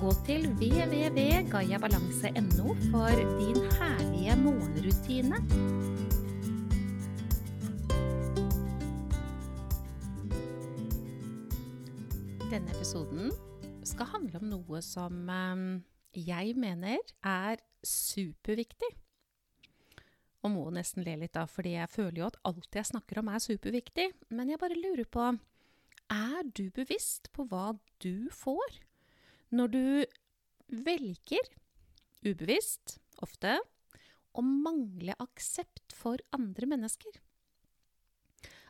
Gå til www.gayabalanse.no for din herlige morgenrutine. Denne episoden skal handle om noe som eh, jeg mener er superviktig. Og må nesten le litt da, fordi jeg føler jo at alt jeg snakker om er superviktig. Men jeg bare lurer på, er du bevisst på hva du får? Når du velger, ubevisst ofte, å mangle aksept for andre mennesker.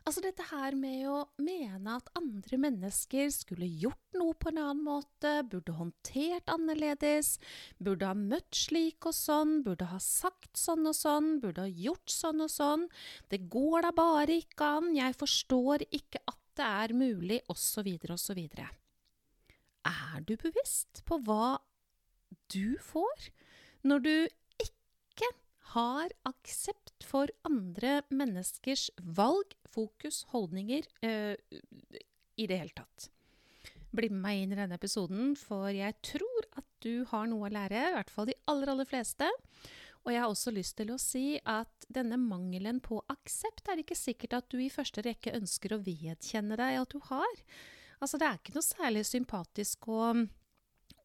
Altså dette her med å mene at andre mennesker skulle gjort noe på en annen måte, burde håndtert annerledes, burde ha møtt slik og sånn, burde ha sagt sånn og sånn, burde ha gjort sånn og sånn, det går da bare ikke an, jeg forstår ikke at det er mulig, osv., osv. Er du bevisst på hva du får når du ikke har aksept for andre menneskers valg, fokus, holdninger øh, i det hele tatt. Bli med meg inn i denne episoden, for jeg tror at du har noe å lære, i hvert fall de aller, aller fleste. Og jeg har også lyst til å si at denne mangelen på aksept er det ikke sikkert at du i første rekke ønsker å vedkjenne deg at du har. Altså, det er ikke noe særlig sympatisk og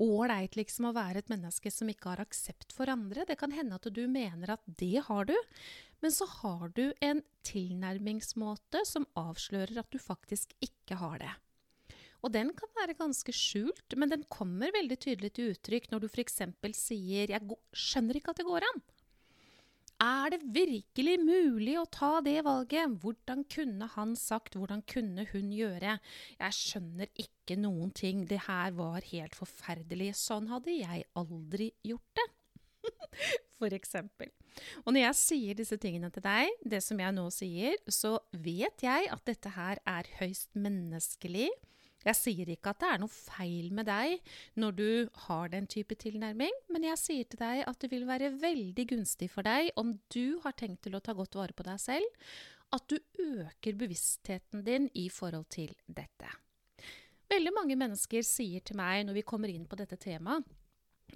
ålreit liksom å være et menneske som ikke har aksept for andre. Det kan hende at du mener at det har du, men så har du en tilnærmingsmåte som avslører at du faktisk ikke har det. Og den kan være ganske skjult, men den kommer veldig tydelig til uttrykk når du f.eks. sier 'jeg skjønner ikke at det går an'. Er det virkelig mulig å ta det valget? Hvordan kunne han sagt, hvordan kunne hun gjøre? Jeg skjønner ikke noen ting, det her var helt forferdelig. Sånn hadde jeg aldri gjort det. For eksempel. Og når jeg sier disse tingene til deg, det som jeg nå sier, så vet jeg at dette her er høyst menneskelig. Jeg sier ikke at det er noe feil med deg når du har den type tilnærming, men jeg sier til deg at det vil være veldig gunstig for deg om du har tenkt til å ta godt vare på deg selv, at du øker bevisstheten din i forhold til dette. Veldig mange mennesker sier til meg når vi kommer inn på dette temaet,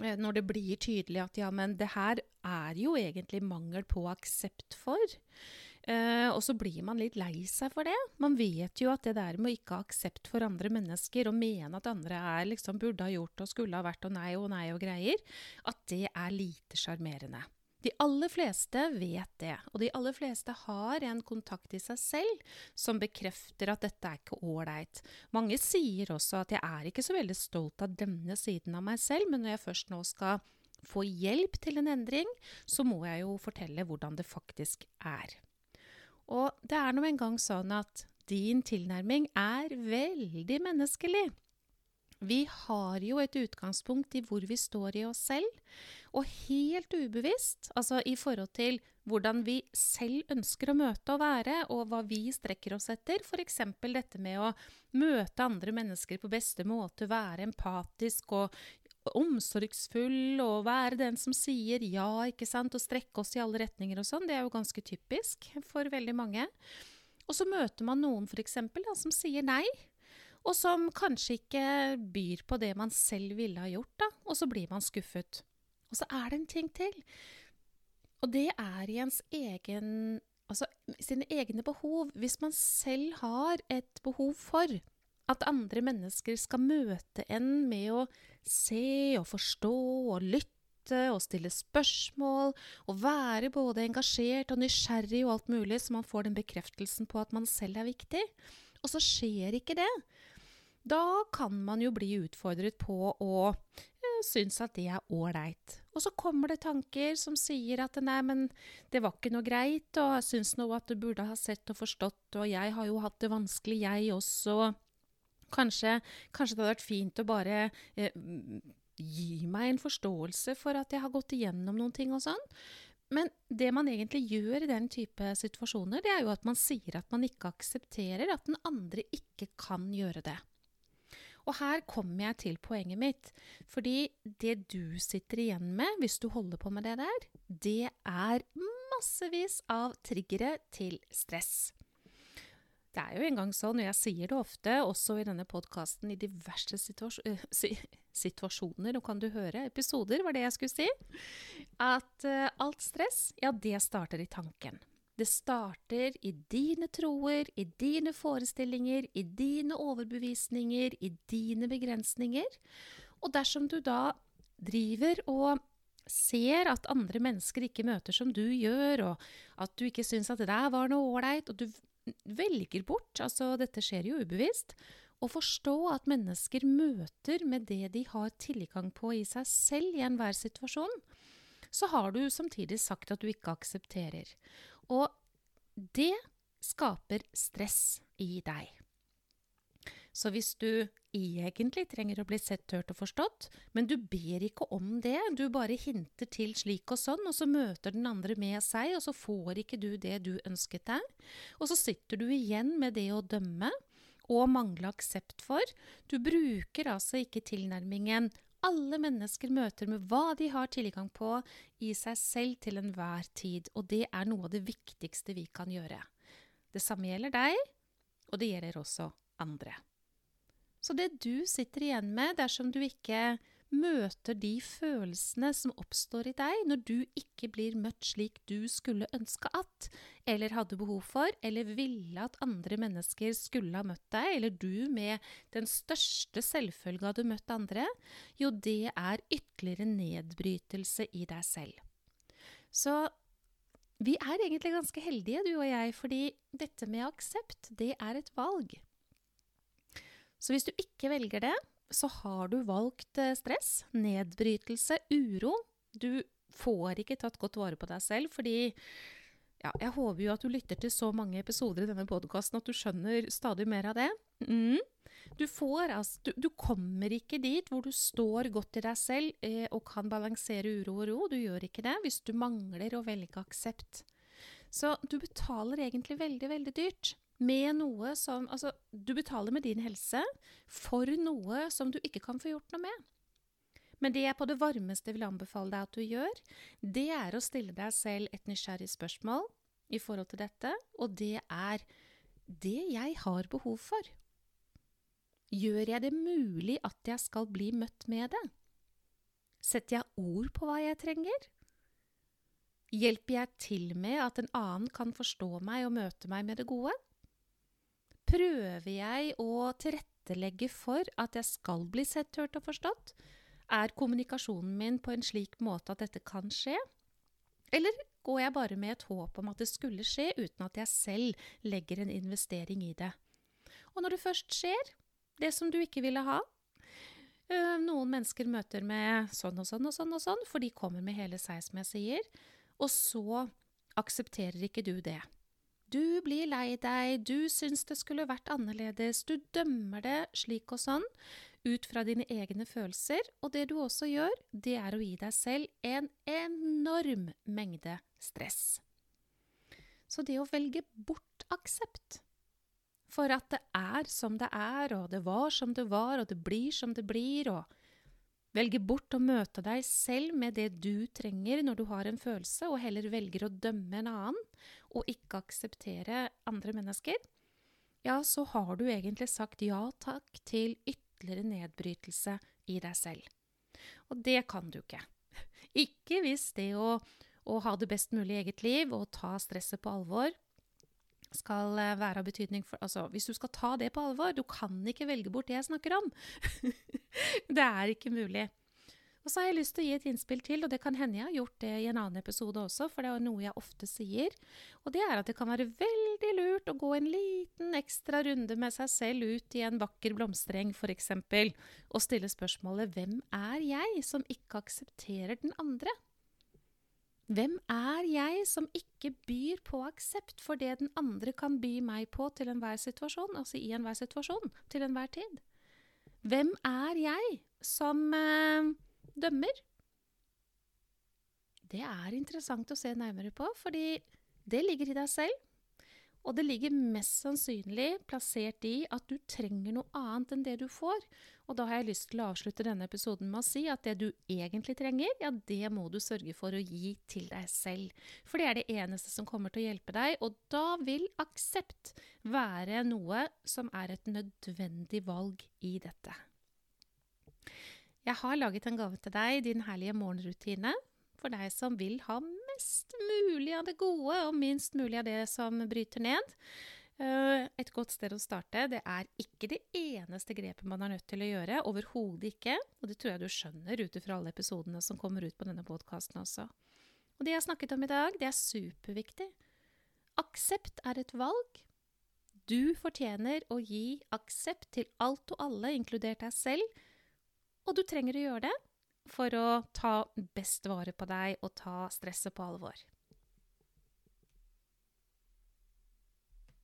eh, når det blir tydelig at ja, men det her er jo egentlig mangel på aksept for. Uh, og så blir man litt lei seg for det. Man vet jo at det der med å ikke ha aksept for andre mennesker og mene at andre er liksom burde ha gjort og skulle ha vært og nei og nei og greier, at det er lite sjarmerende. De aller fleste vet det, og de aller fleste har en kontakt i seg selv som bekrefter at dette er ikke ålreit. Mange sier også at jeg er ikke så veldig stolt av denne siden av meg selv, men når jeg først nå skal få hjelp til en endring, så må jeg jo fortelle hvordan det faktisk er. Og det er nå engang sånn at din tilnærming er veldig menneskelig. Vi har jo et utgangspunkt i hvor vi står i oss selv, og helt ubevisst, altså i forhold til hvordan vi selv ønsker å møte og være, og hva vi strekker oss etter, f.eks. dette med å møte andre mennesker på beste måte, være empatisk og omsorgsfull og være den som sier ja, ikke sant, og strekke oss i alle retninger og sånn, det er jo ganske typisk for veldig mange. Og så møter man noen f.eks. som sier nei, og som kanskje ikke byr på det man selv ville ha gjort, da, og så blir man skuffet. Og så er det en ting til. Og det er i ens egen Altså sine egne behov. Hvis man selv har et behov for at andre mennesker skal møte en med å se og forstå og lytte og stille spørsmål og være både engasjert og nysgjerrig og alt mulig, så man får den bekreftelsen på at man selv er viktig. Og så skjer ikke det. Da kan man jo bli utfordret på å øh, synes at det er ålreit. Og så kommer det tanker som sier at nei, men det var ikke noe greit, og jeg syns nå at du burde ha sett og forstått, og jeg har jo hatt det vanskelig, jeg også. Kanskje, kanskje, det hadde vært fint å bare eh, gi meg en forståelse for at jeg har gått igjennom noen ting og sånn. Men det man egentlig gjør i den type situasjoner, det er jo at man sier at man ikke aksepterer at den andre ikke kan gjøre det. Og her kommer jeg til poenget mitt. Fordi det du sitter igjen med hvis du holder på med det der, det er massevis av triggere til stress. Det er jo engang sånn, og jeg sier det ofte, også i denne podkasten, i diverse situas uh, situasjoner, nå kan du høre, episoder var det jeg skulle si, at uh, alt stress, ja, det starter i tanken. Det starter i dine troer, i dine forestillinger, i dine overbevisninger, i dine begrensninger. Og dersom du da driver og ser at andre mennesker ikke møter som du gjør, og at du ikke syns at det der var noe ålreit, og du velger bort, altså dette skjer jo ubevisst, å forstå at mennesker møter med det de har tilgang på i seg selv i enhver situasjon, så har du samtidig sagt at du ikke aksepterer. Og det skaper stress i deg. Så hvis du egentlig trenger å bli sett, hørt og forstått, men du ber ikke om det, du bare hinter til slik og sånn, og så møter den andre med seg, og så får ikke du det du ønsket deg, og så sitter du igjen med det å dømme og mangle aksept for. Du bruker altså ikke tilnærmingen alle mennesker møter med hva de har tilgang på i seg selv til enhver tid, og det er noe av det viktigste vi kan gjøre. Det samme gjelder deg, og det gjelder også andre. Så det du sitter igjen med dersom du ikke møter de følelsene som oppstår i deg når du ikke blir møtt slik du skulle ønske at, eller hadde behov for, eller ville at andre mennesker skulle ha møtt deg, eller du med den største selvfølge hadde møtt andre, jo, det er ytterligere nedbrytelse i deg selv. Så vi er egentlig ganske heldige, du og jeg, fordi dette med aksept, det er et valg. Så hvis du ikke velger det, så har du valgt eh, stress, nedbrytelse, uro. Du får ikke tatt godt vare på deg selv, fordi ja, jeg håper jo at du lytter til så mange episoder i denne podkasten at du skjønner stadig mer av det. Mm. Du, får, altså, du, du, kommer ikke dit hvor du står godt i deg selv eh, og kan balansere uro og ro. Du gjør ikke det hvis du mangler å velge aksept. Så du betaler egentlig veldig, veldig dyrt med noe som Altså, du betaler med din helse for noe som du ikke kan få gjort noe med. Men det jeg på det varmeste vil anbefale deg at du gjør, det er å stille deg selv et nysgjerrig spørsmål i forhold til dette, og det er det jeg har behov for. Gjør jeg det mulig at jeg skal bli møtt med det? Setter jeg ord på hva jeg trenger? Hjelper jeg til med at en annen kan forstå meg og møte meg med det gode? Prøver jeg å tilrettelegge for at jeg skal bli sett, hørt og forstått? Er kommunikasjonen min på en slik måte at dette kan skje? Eller går jeg bare med et håp om at det skulle skje, uten at jeg selv legger en investering i det? Og når det først skjer, det som du ikke ville ha øh, Noen mennesker møter med sånn og sånn og sånn og sånn, for de kommer med hele seg, som jeg sier, og så aksepterer ikke du det. Du blir lei deg, du syns det skulle vært annerledes, du dømmer det slik og sånn, ut fra dine egne følelser, og det du også gjør, det er å gi deg selv en enorm mengde stress. Så det å velge bort aksept for at det er som det er, og det var som det var, og det blir som det blir, og Velge bort å møte deg selv med det du trenger når du har en følelse, og heller velger å dømme en annen, og ikke akseptere andre mennesker, ja, så har du egentlig sagt ja takk til ytterligere nedbrytelse i deg selv. Og det kan du ikke. Ikke hvis det å, å ha det best mulig i eget liv og ta stresset på alvor skal eh, være av betydning for Altså, hvis du skal ta det på alvor, du kan ikke velge bort det jeg snakker om. det er ikke mulig. Og så har jeg lyst til å gi et innspill til, og det kan hende jeg har gjort det i en annen episode også, for det er noe jeg ofte sier, og det er at det kan være veldig lurt å gå en liten ekstra runde med seg selv ut i en vakker blomstereng, f.eks., og stille spørsmålet hvem er jeg som ikke aksepterer den andre? Hvem er jeg som ikke byr på aksept for det den andre kan by meg på til enhver situasjon, altså i enhver situasjon, til enhver tid? Hvem er jeg som eh, dømmer? det er interessant å se nærmere på, fordi det ligger i deg selv. Og det ligger mest sannsynlig plassert i at du trenger noe annet enn det du får. Og da har jeg lyst til å avslutte denne episoden med å si at det du egentlig trenger, ja, det må du sørge for å gi til deg selv. For det er det eneste som kommer til å hjelpe deg, og da vil aksept være noe som er et nødvendig valg i dette. Jeg har laget en gave til deg, din herlige morgenrutine, for deg som vil ha mest mulig av det gode og minst mulig av det som bryter ned. Eh, et godt sted å starte. Det er ikke det eneste grepet man er nødt til å gjøre. Overhodet ikke. Og det tror jeg du skjønner ut ifra alle episodene som kommer ut på denne podkasten også. Og det jeg har snakket om i dag, det er superviktig. Aksept er et valg. Du fortjener å gi aksept til alt og alle, inkludert deg selv. Og du trenger å gjøre det for å ta best vare på deg og ta stresset på alvor.